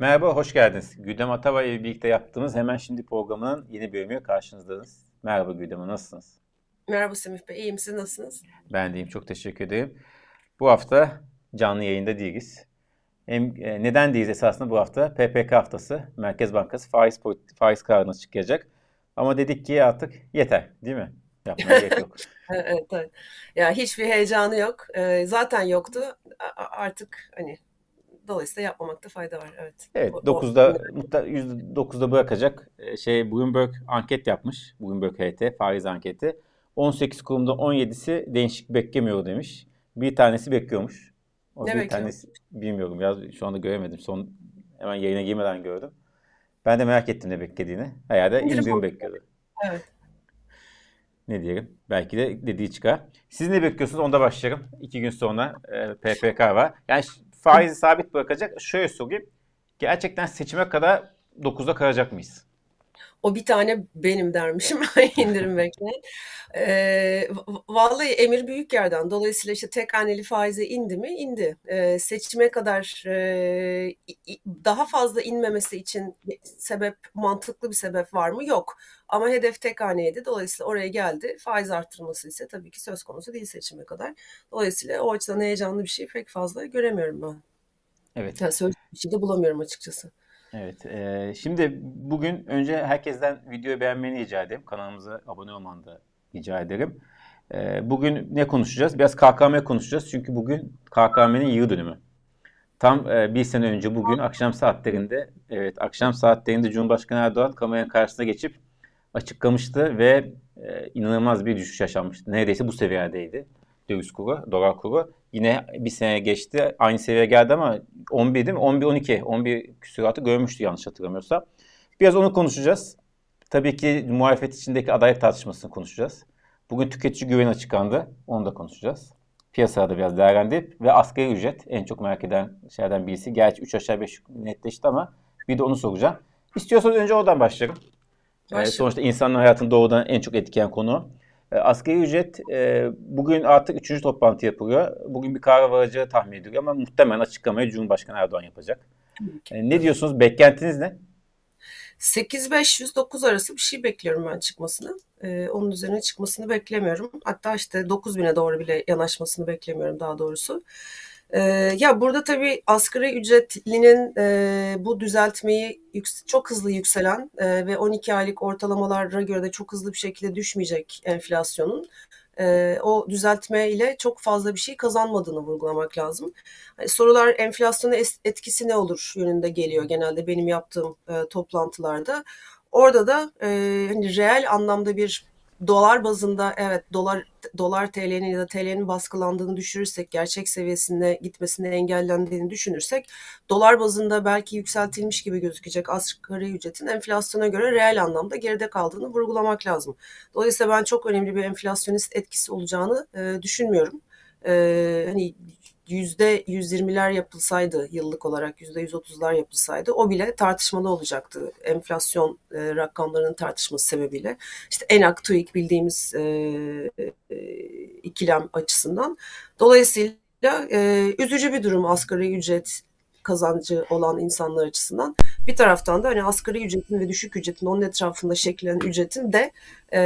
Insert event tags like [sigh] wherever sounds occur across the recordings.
Merhaba, hoş geldiniz. Güdem Atava ile birlikte yaptığımız Hemen Şimdi programının yeni bölümüyle karşınızdayız. Merhaba Güdem, nasılsınız? Merhaba Semih Bey, iyiyim. Siz nasılsınız? Ben deyim, çok teşekkür ederim. Bu hafta canlı yayında değiliz. Hem, e, neden değiliz esasında bu hafta? PPK haftası, Merkez Bankası faiz, faiz kararını çıkacak. Ama dedik ki artık yeter, değil mi? Yapmaya gerek yok. [laughs] evet, evet. Ya hiçbir heyecanı yok. Ee, zaten yoktu. A- artık hani Dolayısıyla yapmamakta fayda var. Evet. Evet. 9'da %9'da bırakacak. Ee, şey Bloomberg anket yapmış. Bloomberg HT faiz anketi. 18 kurumda 17'si değişik beklemiyor demiş. Bir tanesi bekliyormuş. O ne bir bekliyor? tanesi bilmiyorum. Ya şu anda göremedim. Son hemen yayına girmeden gördüm. Ben de merak ettim ne beklediğini. Herhalde indirim bekliyordu. Evet. Ne diyelim? Belki de dediği çıkar. Siz ne bekliyorsunuz? Onda başlayalım. İki gün sonra e, PPK var. Yani faizi sabit bırakacak. Şöyle sorayım. Gerçekten seçime kadar 9'da kalacak mıyız? O bir tane benim dermişim [laughs] indirim bekleyin. Ee, vallahi emir büyük yerden. Dolayısıyla işte tek haneli faize indi mi? İndi. Ee, seçime kadar e, daha fazla inmemesi için sebep, mantıklı bir sebep var mı? Yok. Ama hedef tek haneydi. Dolayısıyla oraya geldi. Faiz arttırması ise tabii ki söz konusu değil seçime kadar. Dolayısıyla o açıdan heyecanlı bir şey pek fazla göremiyorum ben. Evet. Yani söyleyecek bir şey de bulamıyorum açıkçası. Evet. E, şimdi bugün önce herkesten videoyu beğenmeni rica ederim. Kanalımıza abone olmanı da rica ederim. E, bugün ne konuşacağız? Biraz KKM konuşacağız. Çünkü bugün KKM'nin yıl dönümü. Tam e, bir sene önce bugün akşam saatlerinde, evet akşam saatlerinde Cumhurbaşkanı Erdoğan kameranın karşısına geçip açıklamıştı ve e, inanılmaz bir düşüş yaşanmıştı. Neredeyse bu seviyedeydi döviz kuru, dolar kuru. Yine bir sene geçti. Aynı seviyeye geldi ama 11 değil mi? 11-12. 11 küsuratı görmüştü yanlış hatırlamıyorsam. Biraz onu konuşacağız. Tabii ki muhalefet içindeki adalet tartışmasını konuşacağız. Bugün tüketici güveni açıklandı. Onu da konuşacağız. Piyasada biraz değerlendirip ve asgari ücret en çok merak eden şeylerden birisi. Gerçi 3 aşağı 5 netleşti ama bir de onu soracağım. İstiyorsanız önce oradan başlayalım. Başlayalım. Ee, sonuçta insanın hayatını doğrudan en çok etkileyen konu. E, asgari ücret e, bugün artık üçüncü toplantı yapılıyor. Bugün bir karar varacağı tahmin ediliyor ama muhtemelen açıklamayı Cumhurbaşkanı Erdoğan yapacak. E, ne diyorsunuz? Beklentiniz ne? 8-500-9 arası bir şey bekliyorum ben çıkmasını. Ee, onun üzerine çıkmasını beklemiyorum. Hatta işte 9000'e doğru bile yanaşmasını beklemiyorum daha doğrusu. Ee, ya burada tabii asgari ücretlinin e, bu düzeltmeyi yüks- çok hızlı yükselen e, ve 12 aylık ortalamalara göre de çok hızlı bir şekilde düşmeyecek enflasyonun e, o düzeltme ile çok fazla bir şey kazanmadığını vurgulamak lazım. Yani sorular enflasyona etkisi ne olur yönünde geliyor genelde benim yaptığım e, toplantılarda. Orada da e, hani reel anlamda bir dolar bazında evet dolar dolar TL'nin ya da TL'nin baskılandığını düşürürsek gerçek seviyesine gitmesini engellendiğini düşünürsek dolar bazında belki yükseltilmiş gibi gözükecek asgari ücretin enflasyona göre reel anlamda geride kaldığını vurgulamak lazım. Dolayısıyla ben çok önemli bir enflasyonist etkisi olacağını e, düşünmüyorum. E, hani yüzde 120'ler yapılsaydı yıllık olarak yüzde 130'lar yapılsaydı o bile tartışmalı olacaktı. Enflasyon e, rakamlarının tartışması sebebiyle. İşte ENAK, TÜİK bildiğimiz e, e, ikilem açısından. Dolayısıyla e, üzücü bir durum asgari ücret kazancı olan insanlar açısından. Bir taraftan da hani asgari ücretin ve düşük ücretin onun etrafında şekillenen ücretin de e,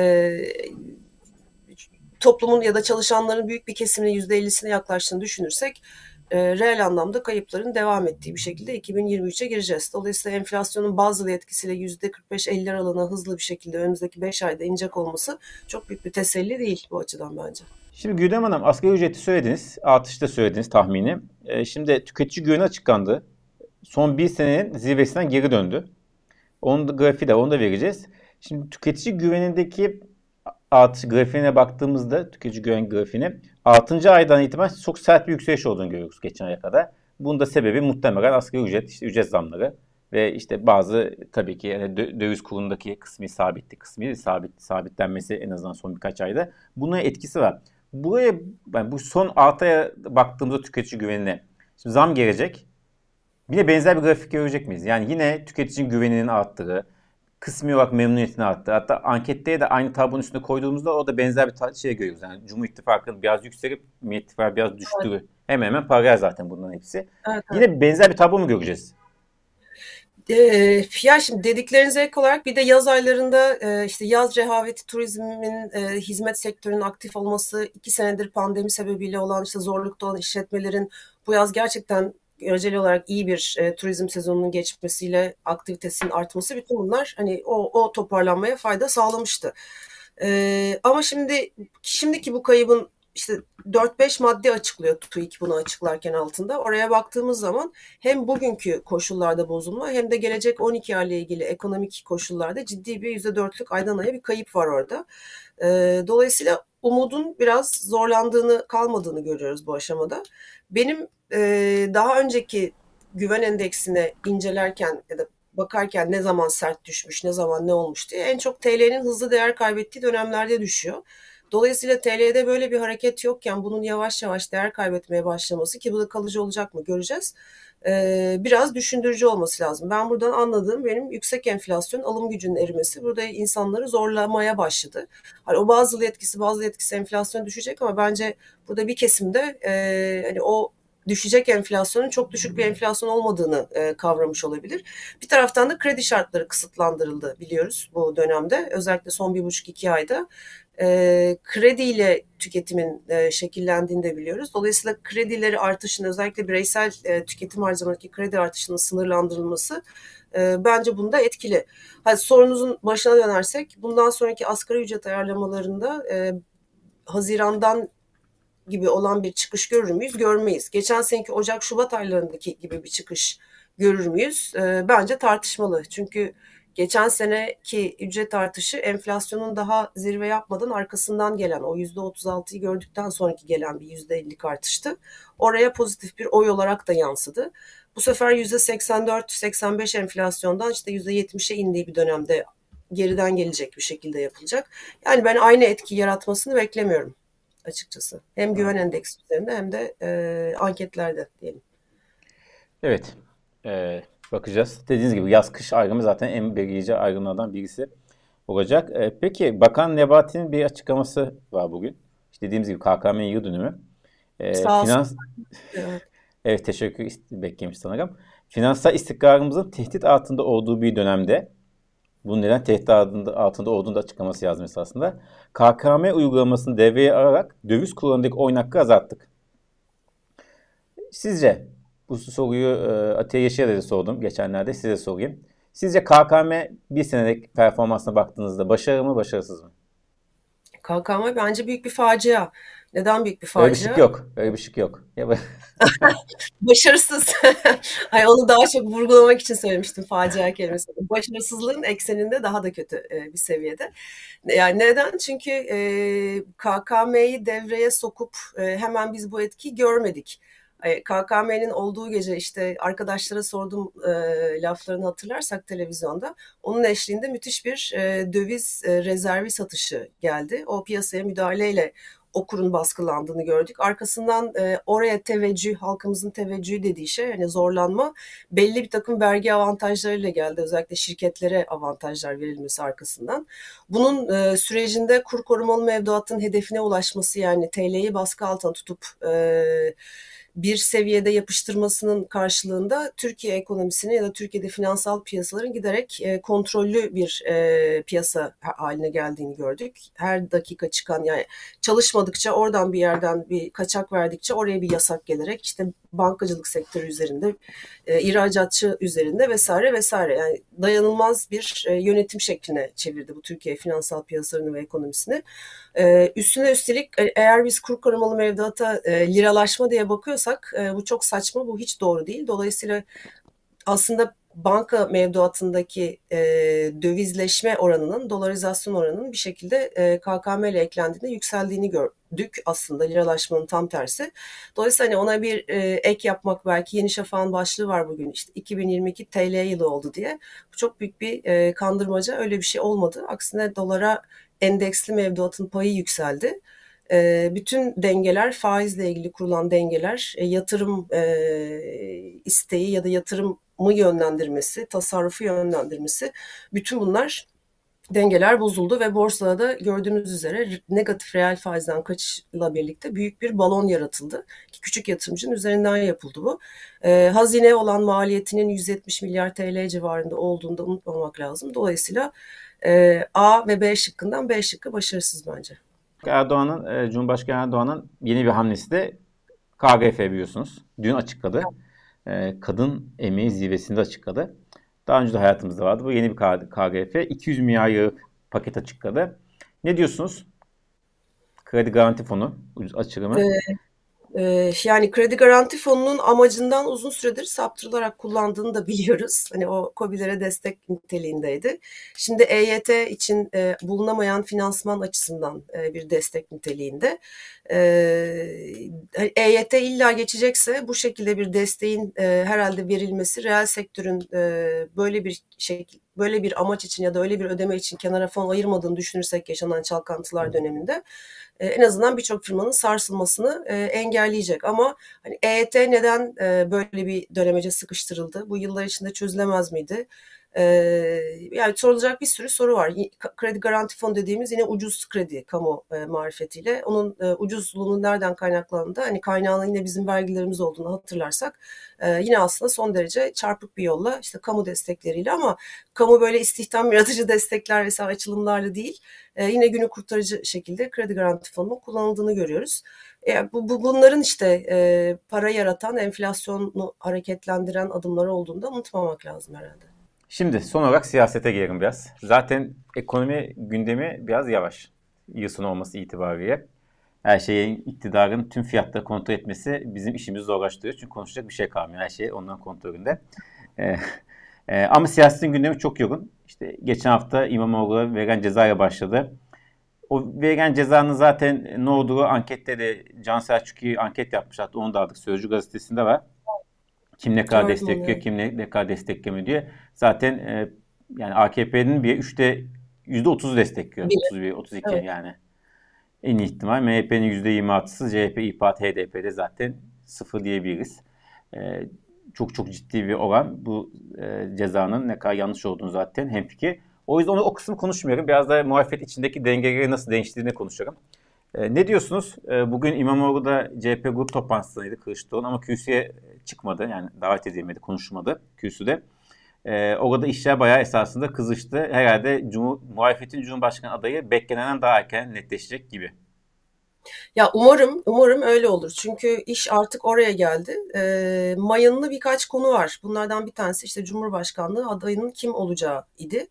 toplumun ya da çalışanların büyük bir kesiminin %50'sine yaklaştığını düşünürsek e, reel anlamda kayıpların devam ettiği bir şekilde 2023'e gireceğiz. Dolayısıyla enflasyonun bazı etkisiyle %45-50 aralığına hızlı bir şekilde önümüzdeki 5 ayda inecek olması çok büyük bir teselli değil bu açıdan bence. Şimdi Güdem Hanım asgari ücreti söylediniz, artışta söylediniz tahmini. E, şimdi tüketici güveni açıklandı. Son bir senenin zirvesinden geri döndü. Onun da grafiği de onu da vereceğiz. Şimdi tüketici güvenindeki artış grafiğine baktığımızda tüketici güven grafiğine 6. aydan itibaren çok sert bir yükseliş olduğunu görüyoruz geçen aya kadar. Bunun da sebebi muhtemelen asgari ücret, işte ücret zamları ve işte bazı tabii ki yani döviz kurundaki kısmi sabitti, kısmi sabit sabitlenmesi en azından son birkaç ayda. Buna etkisi var. Buraya yani bu son 6 aya baktığımızda tüketici güvenine şimdi zam gelecek. Yine benzer bir grafik görecek miyiz? Yani yine tüketicinin güveninin arttığı, kısmi olarak memnuniyetini arttı. Hatta ankette de aynı tablonun üstüne koyduğumuzda o da benzer bir şey görüyoruz. Yani Cumhur İttifakı'nın biraz yükselip Millet İttifakı biraz düştüğü. Evet. Hemen hemen paralel zaten bunların hepsi. Evet, Yine benzer bir tablo mu göreceğiz? Ee, ya şimdi dediklerinize ek olarak bir de yaz aylarında e, işte yaz rehaveti turizmin e, hizmet sektörünün aktif olması iki senedir pandemi sebebiyle olan işte zorlukta olan işletmelerin bu yaz gerçekten göreceli olarak iyi bir e, turizm sezonunun geçmesiyle aktivitesinin artması bütün bunlar hani o, o toparlanmaya fayda sağlamıştı. E, ama şimdi şimdiki bu kaybın işte 4-5 madde açıklıyor TÜİK bunu açıklarken altında. Oraya baktığımız zaman hem bugünkü koşullarda bozulma hem de gelecek 12 ay ile ilgili ekonomik koşullarda ciddi bir %4'lük aydan aya bir kayıp var orada. E, dolayısıyla umudun biraz zorlandığını, kalmadığını görüyoruz bu aşamada. Benim e, daha önceki güven endeksine incelerken ya da bakarken ne zaman sert düşmüş, ne zaman ne olmuş diye en çok TL'nin hızlı değer kaybettiği dönemlerde düşüyor. Dolayısıyla TL'de böyle bir hareket yokken bunun yavaş yavaş değer kaybetmeye başlaması ki bu da kalıcı olacak mı göreceğiz. Ee, biraz düşündürücü olması lazım. Ben buradan anladığım benim yüksek enflasyon, alım gücünün erimesi burada insanları zorlamaya başladı. Hani o bazı etkisi, bazı etkisi enflasyon düşecek ama bence burada bir kesimde e, hani o düşecek enflasyonun çok düşük bir enflasyon olmadığını e, kavramış olabilir. Bir taraftan da kredi şartları kısıtlandırıldı biliyoruz bu dönemde. Özellikle son bir buçuk iki ayda e, krediyle tüketimin e, şekillendiğini de biliyoruz. Dolayısıyla kredileri artışını özellikle bireysel e, tüketim harcamadaki kredi artışının sınırlandırılması e, bence bunda etkili. Hadi sorunuzun başına dönersek bundan sonraki asgari ücret ayarlamalarında e, Haziran'dan gibi olan bir çıkış görür müyüz? Görmeyiz. Geçen seneki Ocak-Şubat aylarındaki gibi bir çıkış görür müyüz? E, bence tartışmalı. Çünkü geçen seneki ücret artışı enflasyonun daha zirve yapmadan arkasından gelen o %36'yı gördükten sonraki gelen bir %50'lik artıştı. Oraya pozitif bir oy olarak da yansıdı. Bu sefer %84-85 enflasyondan işte %70'e indiği bir dönemde geriden gelecek bir şekilde yapılacak. Yani ben aynı etki yaratmasını beklemiyorum açıkçası. Hem güven endeksi üzerinde hem de e, anketlerde diyelim. Evet. Ee, bakacağız. Dediğiniz gibi yaz kış ayrımı zaten en belirleyici ayrımlardan birisi olacak. Ee, peki Bakan Nebati'nin bir açıklaması var bugün. İşte dediğimiz gibi KKM yıl dönümü. Ee, Sağ olsun. Finans... evet teşekkür beklemiş sanırım. Finansal istikrarımızın tehdit altında olduğu bir dönemde bunun neden tehdit altında, altında olduğunu da açıklaması yazmış aslında. KKM uygulamasını devreye alarak döviz kullanımındaki oyun hakkı azalttık. Sizce bu soruyu e, Atiye Yeşil'e de sordum geçenlerde size sorayım. Sizce KKM bir senelik performansına baktığınızda başarılı mı başarısız mı? KKM bence büyük bir facia. Neden büyük bir facia? Öyle bir şey yok. Öyle bir şey yok. [laughs] Başarısız. [laughs] Ay onu daha çok vurgulamak için söylemiştim facia kelimesini. Başarısızlığın ekseninde daha da kötü e, bir seviyede. Yani neden? Çünkü e, KKM'yi devreye sokup e, hemen biz bu etkiyi görmedik. KKM'nin olduğu gece işte arkadaşlara sordum e, laflarını hatırlarsak televizyonda. Onun eşliğinde müthiş bir e, döviz e, rezervi satışı geldi. O piyasaya müdahaleyle okurun baskılandığını gördük. Arkasından e, oraya teveccüh, halkımızın teveccühü dediği şey yani zorlanma belli bir takım vergi avantajlarıyla geldi. Özellikle şirketlere avantajlar verilmesi arkasından. Bunun e, sürecinde kur korumalı mevduatın hedefine ulaşması yani TL'yi baskı altına tutup e, bir seviyede yapıştırmasının karşılığında Türkiye ekonomisini ya da Türkiye'de finansal piyasaların giderek e, kontrollü bir e, piyasa haline geldiğini gördük. Her dakika çıkan yani çalışmadıkça oradan bir yerden bir kaçak verdikçe oraya bir yasak gelerek işte bankacılık sektörü üzerinde, e, ihracatçı üzerinde vesaire vesaire. Yani dayanılmaz bir yönetim şekline çevirdi bu Türkiye finansal piyasalarını ve ekonomisini. E, üstüne üstelik e, eğer biz kur korumalı mevduata e, liralaşma diye bakıyorsak e, bu çok saçma, bu hiç doğru değil. Dolayısıyla aslında banka mevduatındaki e, dövizleşme oranının, dolarizasyon oranının bir şekilde e, KKM ile eklendiğinde yükseldiğini gördük aslında liralaşmanın tam tersi. Dolayısıyla hani ona bir ek yapmak belki Yeni Şafak'ın başlığı var bugün işte 2022 TL yılı oldu diye. Bu çok büyük bir e, kandırmaca öyle bir şey olmadı. Aksine dolara endeksli mevduatın payı yükseldi bütün dengeler faizle ilgili kurulan dengeler yatırım isteği ya da yatırım yönlendirmesi, tasarrufu yönlendirmesi bütün bunlar dengeler bozuldu ve borsada da gördüğünüz üzere negatif reel faizden kaçışla birlikte büyük bir balon yaratıldı. Küçük yatırımcının üzerinden yapıldı bu. E, hazine olan maliyetinin 170 milyar TL civarında olduğunu da unutmamak lazım. Dolayısıyla e, A ve B şıkkından B şıkkı başarısız bence. Erdoğan'ın, e, Cumhurbaşkanı Erdoğan'ın yeni bir hamlesi de KGF biliyorsunuz. Dün açıkladı. E, kadın emeği zirvesinde açıkladı. Daha önce de hayatımızda vardı. Bu yeni bir KGF. 200 milyar paket açıkladı. Ne diyorsunuz? Kredi Garanti Fonu açılımı. Ee, yani kredi garanti fonunun amacından uzun süredir saptırılarak kullandığını da [laughs] biliyoruz. Hani o COBİ'lere destek niteliğindeydi. Şimdi EYT için e, bulunamayan finansman açısından e, bir destek niteliğinde. E, EYT illa geçecekse bu şekilde bir desteğin e, herhalde verilmesi reel sektörün e, böyle bir şekil böyle bir amaç için ya da öyle bir ödeme için kenara fon ayırmadığını düşünürsek yaşanan çalkantılar döneminde e, en azından birçok firmanın sarsılmasını e, engelleyecek. Ama hani EYT neden e, böyle bir dönemece sıkıştırıldı? Bu yıllar içinde çözülemez miydi? Ee, yani sorulacak bir sürü soru var. Kredi garanti fonu dediğimiz yine ucuz kredi kamu e, marifetiyle. Onun e, ucuzluğunun nereden kaynaklandığı, hani kaynağının yine bizim vergilerimiz olduğunu hatırlarsak e, yine aslında son derece çarpık bir yolla işte kamu destekleriyle ama kamu böyle istihdam yaratıcı destekler vesaire açılımlarla değil e, yine günü kurtarıcı şekilde kredi garanti fonunun kullanıldığını görüyoruz. E, bu, bu bunların işte e, para yaratan, enflasyonu hareketlendiren adımları olduğunu da unutmamak lazım herhalde. Şimdi son olarak siyasete gelelim biraz. Zaten ekonomi gündemi biraz yavaş. Yıl olması itibariyle. Her şeyin iktidarın tüm fiyatları kontrol etmesi bizim işimizi zorlaştırıyor. Çünkü konuşacak bir şey kalmıyor. Her şey onların kontrolünde. Ee, [laughs] e, ama siyasetin gündemi çok yoğun. İşte geçen hafta İmamoğlu verilen cezaya başladı. O verilen cezanın zaten ne olduğu ankette de Can Selçuk'u anket yapmış. Hatta onu da aldık. Sözcü gazetesinde var. Kim ne kadar Gördüm destekliyor, onu. kim ne, ne kadar desteklemiyor diye. Zaten e, yani AKP'nin bir üçte yüzde otuz destekliyor. Bir. 31, 32 evet. yani. En iyi ihtimal MHP'nin yüzde yirmi altısı, CHP, İYİ Parti, HDP'de zaten sıfır diyebiliriz. E, çok çok ciddi bir oran bu e, cezanın ne kadar yanlış olduğunu zaten hemfikir. O yüzden onu o kısmı konuşmuyorum. Biraz da muhalefet içindeki dengeleri nasıl değiştiğini konuşuyorum. E, ne diyorsunuz? E, bugün İmamoğlu da CHP grup toplantısındaydı Kılıçdaroğlu ama kürsüye çıkmadı. Yani davet edilmedi, konuşmadı kürsüde. E, orada işler bayağı esasında kızıştı. Herhalde Cumhur, muhalefetin Cumhurbaşkanı adayı beklenenden daha erken netleşecek gibi. Ya umarım, umarım öyle olur. Çünkü iş artık oraya geldi. E, mayınlı birkaç konu var. Bunlardan bir tanesi işte Cumhurbaşkanlığı adayının kim olacağı idi.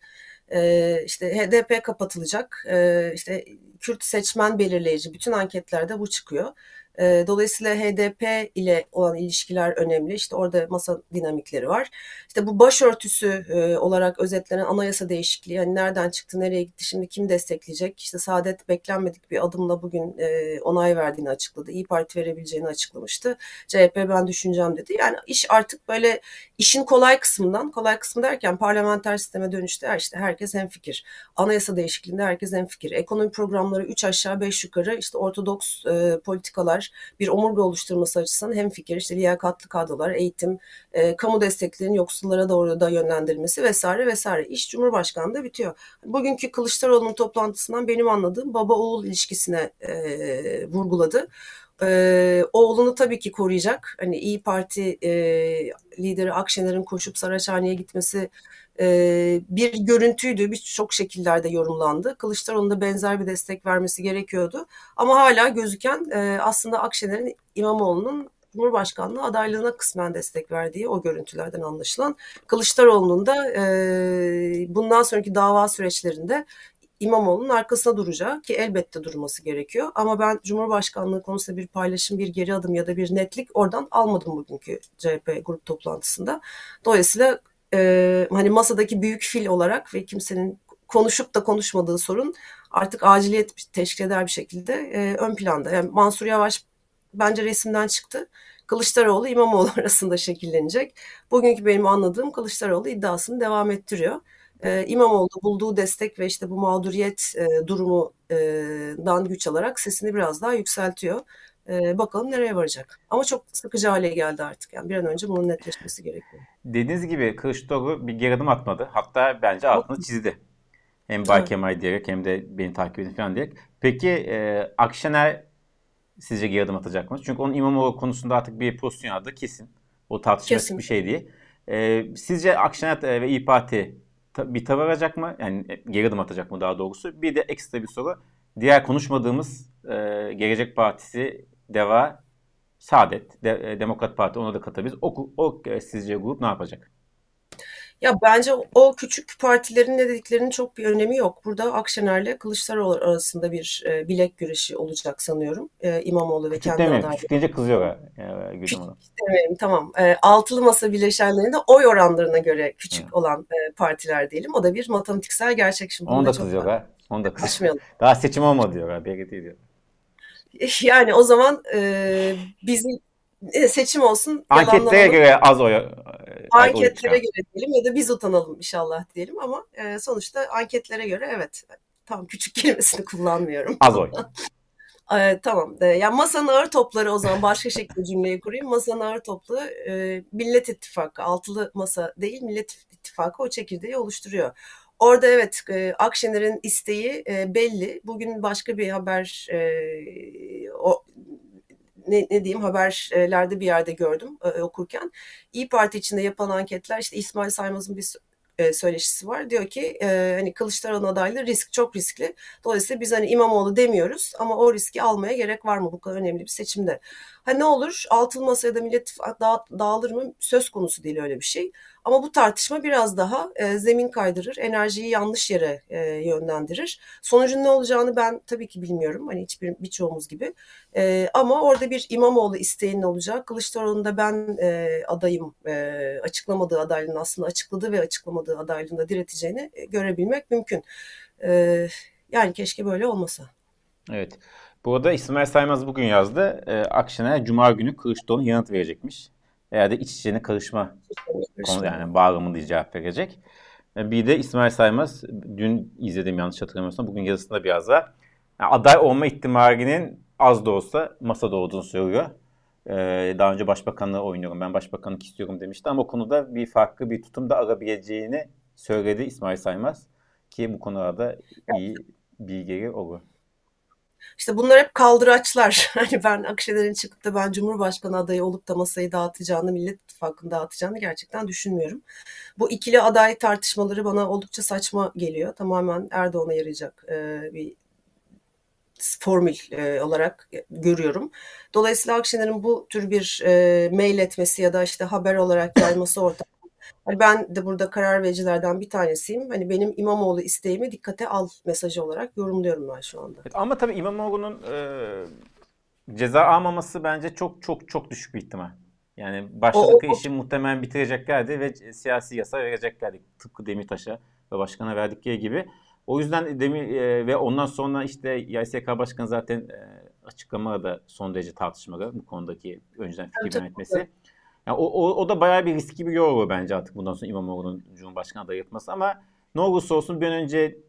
E, işte HDP kapatılacak. E, işte Kürt seçmen belirleyici. Bütün anketlerde bu çıkıyor. Dolayısıyla HDP ile olan ilişkiler önemli. İşte orada masa dinamikleri var. İşte bu başörtüsü olarak özetlenen anayasa değişikliği hani nereden çıktı, nereye gitti, şimdi kim destekleyecek? İşte Saadet beklenmedik bir adımla bugün onay verdiğini açıkladı. İyi Parti verebileceğini açıklamıştı. CHP ben düşüneceğim dedi. Yani iş artık böyle işin kolay kısmından, kolay kısmı derken parlamenter sisteme dönüşte işte herkes hem fikir. Anayasa değişikliğinde herkes hem fikir. Ekonomi programları 3 aşağı 5 yukarı işte ortodoks politikalar bir omurga oluşturması açısından hem fikir, işte liyakatlı kadrolar, eğitim, e, kamu desteklerinin yoksullara doğru da yönlendirilmesi vesaire vesaire. İş Cumhurbaşkanı'nda bitiyor. Bugünkü Kılıçdaroğlu'nun toplantısından benim anladığım baba oğul ilişkisine e, vurguladı. Ee, oğlunu tabii ki koruyacak. Hani İyi Parti e, lideri Akşener'in koşup Saraçhane'ye gitmesi e, bir görüntüydü. Birçok şekillerde yorumlandı. Kılıçdaroğlu'nun da benzer bir destek vermesi gerekiyordu. Ama hala gözüken e, aslında Akşener'in İmamoğlu'nun Cumhurbaşkanlığı adaylığına kısmen destek verdiği o görüntülerden anlaşılan. Kılıçdaroğlu'nun da e, bundan sonraki dava süreçlerinde İmamoğlu'nun arkasına duracağı ki elbette durması gerekiyor. Ama ben Cumhurbaşkanlığı konusunda bir paylaşım, bir geri adım ya da bir netlik oradan almadım bugünkü CHP grup toplantısında. Dolayısıyla e, hani masadaki büyük fil olarak ve kimsenin konuşup da konuşmadığı sorun artık aciliyet teşkil eder bir şekilde e, ön planda. Yani Mansur Yavaş bence resimden çıktı. Kılıçdaroğlu İmamoğlu [laughs] arasında şekillenecek. Bugünkü benim anladığım Kılıçdaroğlu iddiasını devam ettiriyor. Ee, İmamoğlu bulduğu destek ve işte bu mağduriyet e, durumundan güç alarak sesini biraz daha yükseltiyor. E, bakalım nereye varacak. Ama çok sıkıcı hale geldi artık. Yani bir an önce bunun netleşmesi gerekiyor. Dediğiniz gibi Kılıçdaroğlu bir geri adım atmadı. Hatta bence altını çizdi. Hem Bay Kemal diyerek hem de beni takip edin falan diyerek. Peki e, Akşener sizce geri adım atacak mı? Çünkü onun İmamoğlu konusunda artık bir pozisyon aldı kesin. O tartışması bir şey değil. E, sizce Akşener ve İYİ Parti bir tavır alacak mı? Yani e, geri adım atacak mı daha doğrusu? Bir de ekstra bir soru. Diğer konuşmadığımız e, Gelecek Partisi, DEVA, Saadet, de, e, Demokrat Parti ona da katabiliriz. O, o e, sizce grup ne yapacak? Ya bence o küçük partilerin ne dediklerinin çok bir önemi yok. Burada Akşener'le Kılıçdaroğlu arasında bir e, bilek güreşi olacak sanıyorum. E, İmamoğlu ve kendi adayları. Küçük deyince kızıyor e, Gülüm Hanım. Tamam. E, altılı masa bileşenlerinde oy oranlarına göre küçük Hı. olan e, partiler diyelim. O da bir matematiksel gerçek. Şimdi Onu da kızıyor ha. Onu da kızıyor. Daha seçim olmadı diyor. BGT diyor. [laughs] Yani o zaman e, bizim e, seçim olsun. Anketlere göre az oy. E, anketlere göre diyelim ya da biz utanalım inşallah diyelim ama e, sonuçta anketlere göre evet tam küçük kelimesini kullanmıyorum. Az oy. [laughs] e, tamam. E, yani masanın ağır topları o zaman başka şekilde cümleyi kurayım. Masanın ağır toplu e, Millet İttifakı altılı masa değil Millet İttifakı o çekirdeği oluşturuyor. Orada evet e, Akşener'in isteği e, belli. Bugün başka bir haber e, o, ne, ne diyeyim haberlerde bir yerde gördüm e, okurken. İyi Parti içinde yapılan anketler işte İsmail Saymaz'ın bir söyleşisi var. Diyor ki hani Kılıçdaroğlu adaylığı risk çok riskli. Dolayısıyla biz hani İmamoğlu demiyoruz ama o riski almaya gerek var mı bu kadar önemli bir seçimde? Ha ne olur altın masaya da millet dağ, dağılır mı söz konusu değil öyle bir şey. Ama bu tartışma biraz daha e, zemin kaydırır, enerjiyi yanlış yere e, yönlendirir. Sonucun ne olacağını ben tabii ki bilmiyorum. Hani hiçbir birçoğumuz gibi. E, ama orada bir İmamoğlu isteğinin olacak. Kılıçdaroğlu'nda ben e, adayım e, açıklamadığı adaylığını aslında açıkladığı ve açıklamadığı adaylığında direteceğini e, görebilmek mümkün. E, yani keşke böyle olmasa. Evet. Bu arada İsmail Saymaz bugün yazdı. E, Akşener Cuma günü Kılıçdaroğlu'na yanıt verecekmiş veya da iç içine karışma konu yani bağlamında cevap verecek. Bir de İsmail Saymaz dün izledim yanlış hatırlamıyorsam bugün yazısında biraz da yani aday olma ihtimalinin az da olsa masada olduğunu söylüyor. Ee, daha önce başbakanlığı oynuyorum ben başbakanlık istiyorum demişti ama konuda bir farklı bir tutum da arabileceğini söyledi İsmail Saymaz ki bu konularda iyi bilgileri olur. İşte bunlar hep kaldıraçlar. [laughs] Hani ben Akşener'in çıkıp da ben Cumhurbaşkanı adayı olup da masayı dağıtacağını, Millet İttifakı'nı dağıtacağını gerçekten düşünmüyorum. Bu ikili aday tartışmaları bana oldukça saçma geliyor. Tamamen Erdoğan'a yarayacak e, bir formül e, olarak görüyorum. Dolayısıyla Akşener'in bu tür bir e, mail etmesi ya da işte haber olarak yayması ortaya Hani ben de burada karar vericilerden bir tanesiyim. Hani benim İmamoğlu isteğimi dikkate al mesajı olarak yorumluyorum ben şu anda. Evet, ama tabii İmamoğlu'nun e, ceza almaması bence çok çok çok düşük bir ihtimal. Yani başladığı işi muhtemelen bitireceklerdi ve siyasi yasa vereceklerdi. Tıpkı Demirtaş'a ve başkana verdikleri gibi. O yüzden Demir e, ve ondan sonra işte YSK Başkanı zaten e, açıklama da son derece tartışmalı bu konudaki önceden fikir yönetmesi. Yani o, o, o da bayağı bir riskli bir yol bence artık bundan sonra İmamoğlu'nun Cumhurbaşkanı adayı yapması ama ne olursa olsun bir an önce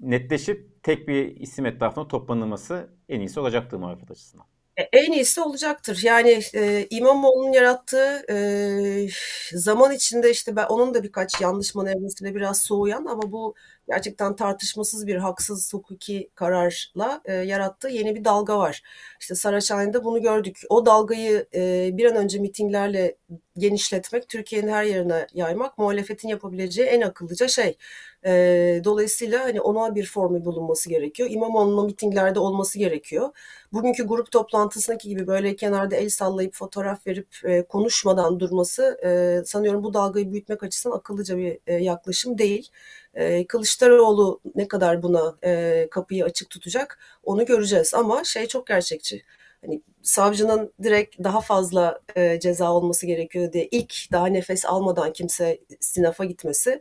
netleşip tek bir isim etrafında toplanılması en iyisi olacaktır muhalefet açısından. E, en iyisi olacaktır. Yani e, İmamoğlu'nun yarattığı e, zaman içinde işte ben onun da birkaç yanlış manevrasıyla biraz soğuyan ama bu gerçekten tartışmasız bir haksız hukuki kararla e, yarattığı yeni bir dalga var. İşte Saraçhane'de bunu gördük. O dalgayı e, bir an önce mitinglerle genişletmek, Türkiye'nin her yerine yaymak muhalefetin yapabileceği en akıllıca şey. E, dolayısıyla hani ona bir formül bulunması gerekiyor. İmamoğlu'nun mitinglerde olması gerekiyor. Bugünkü grup toplantısındaki gibi böyle kenarda el sallayıp fotoğraf verip e, konuşmadan durması e, sanıyorum bu dalgayı büyütmek açısından akıllıca bir e, yaklaşım değil. E, Kılıçdaroğlu ne kadar buna e, kapıyı açık tutacak onu göreceğiz ama şey çok gerçekçi. Hani savcının direkt daha fazla e, ceza olması gerekiyor diye ilk daha nefes almadan kimse sinafa gitmesi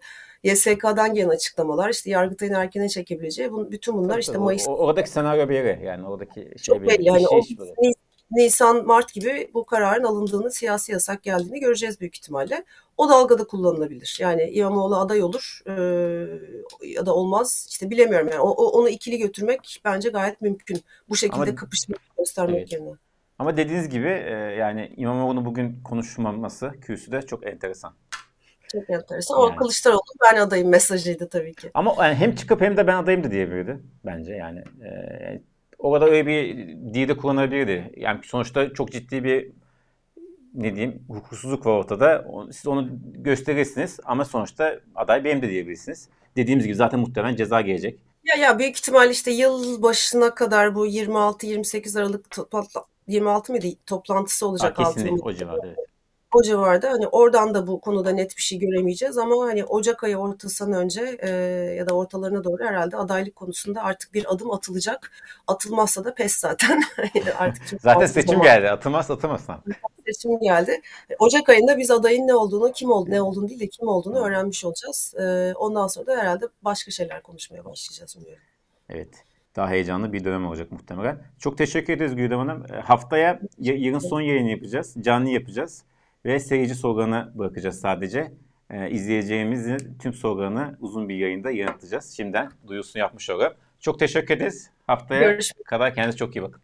YSK'dan gelen açıklamalar işte Yargıtay'ın erkene çekebileceği bütün bunlar Tabii, işte Mayıs. Oradaki senaryo yere yani oradaki şey Çok belli. Hani şey o, Nisan, Mart gibi bu kararın alındığını, siyasi yasak geldiğini göreceğiz büyük ihtimalle. O dalgada kullanılabilir. Yani İmamoğlu aday olur e, ya da olmaz. İşte bilemiyorum yani o, onu ikili götürmek bence gayet mümkün. Bu şekilde Ama, kapışmak göstermek evet. yerine. Ama dediğiniz gibi e, yani İmamoğlu'nun bugün konuşmaması kürsüde çok enteresan. Çok enteresan. Yani. O Kılıçdaroğlu ben adayım mesajıydı tabii ki. Ama yani hem çıkıp hem de ben adayım da diyebilirdi bence yani. E, orada öyle bir dil de kullanabilirdi. Yani sonuçta çok ciddi bir ne diyeyim hukuksuzluk var ortada. Siz onu gösterirsiniz ama sonuçta aday benim de diyebilirsiniz. Dediğimiz gibi zaten muhtemelen ceza gelecek. Ya ya büyük ihtimal işte yıl başına kadar bu 26-28 Aralık 26 mıydı toplantısı olacak. Ha, kesinlikle o civarda. O civarda hani oradan da bu konuda net bir şey göremeyeceğiz ama hani Ocak ayı ortasından önce e, ya da ortalarına doğru herhalde adaylık konusunda artık bir adım atılacak. Atılmazsa da pes zaten. [laughs] artık zaten seçim zaman. geldi. Atılmaz atılmasın. Seçim geldi. Ocak ayında biz adayın ne olduğunu, kim olduğunu, ne olduğunu değil de kim olduğunu öğrenmiş olacağız. E, ondan sonra da herhalde başka şeyler konuşmaya başlayacağız umuyorum. Evet daha heyecanlı bir dönem olacak muhtemelen. Çok teşekkür ederiz Güldem Hanım. E, haftaya yarın son yayını yapacağız. Canlı yapacağız. Ve seyirci sloganı bırakacağız sadece. Ee, izleyeceğimizin tüm sloganı uzun bir yayında yanıtlayacağız. Şimdiden duyusunu yapmış olalım. Çok teşekkür ederiz. Haftaya Görüşmek. kadar kendinize çok iyi bakın.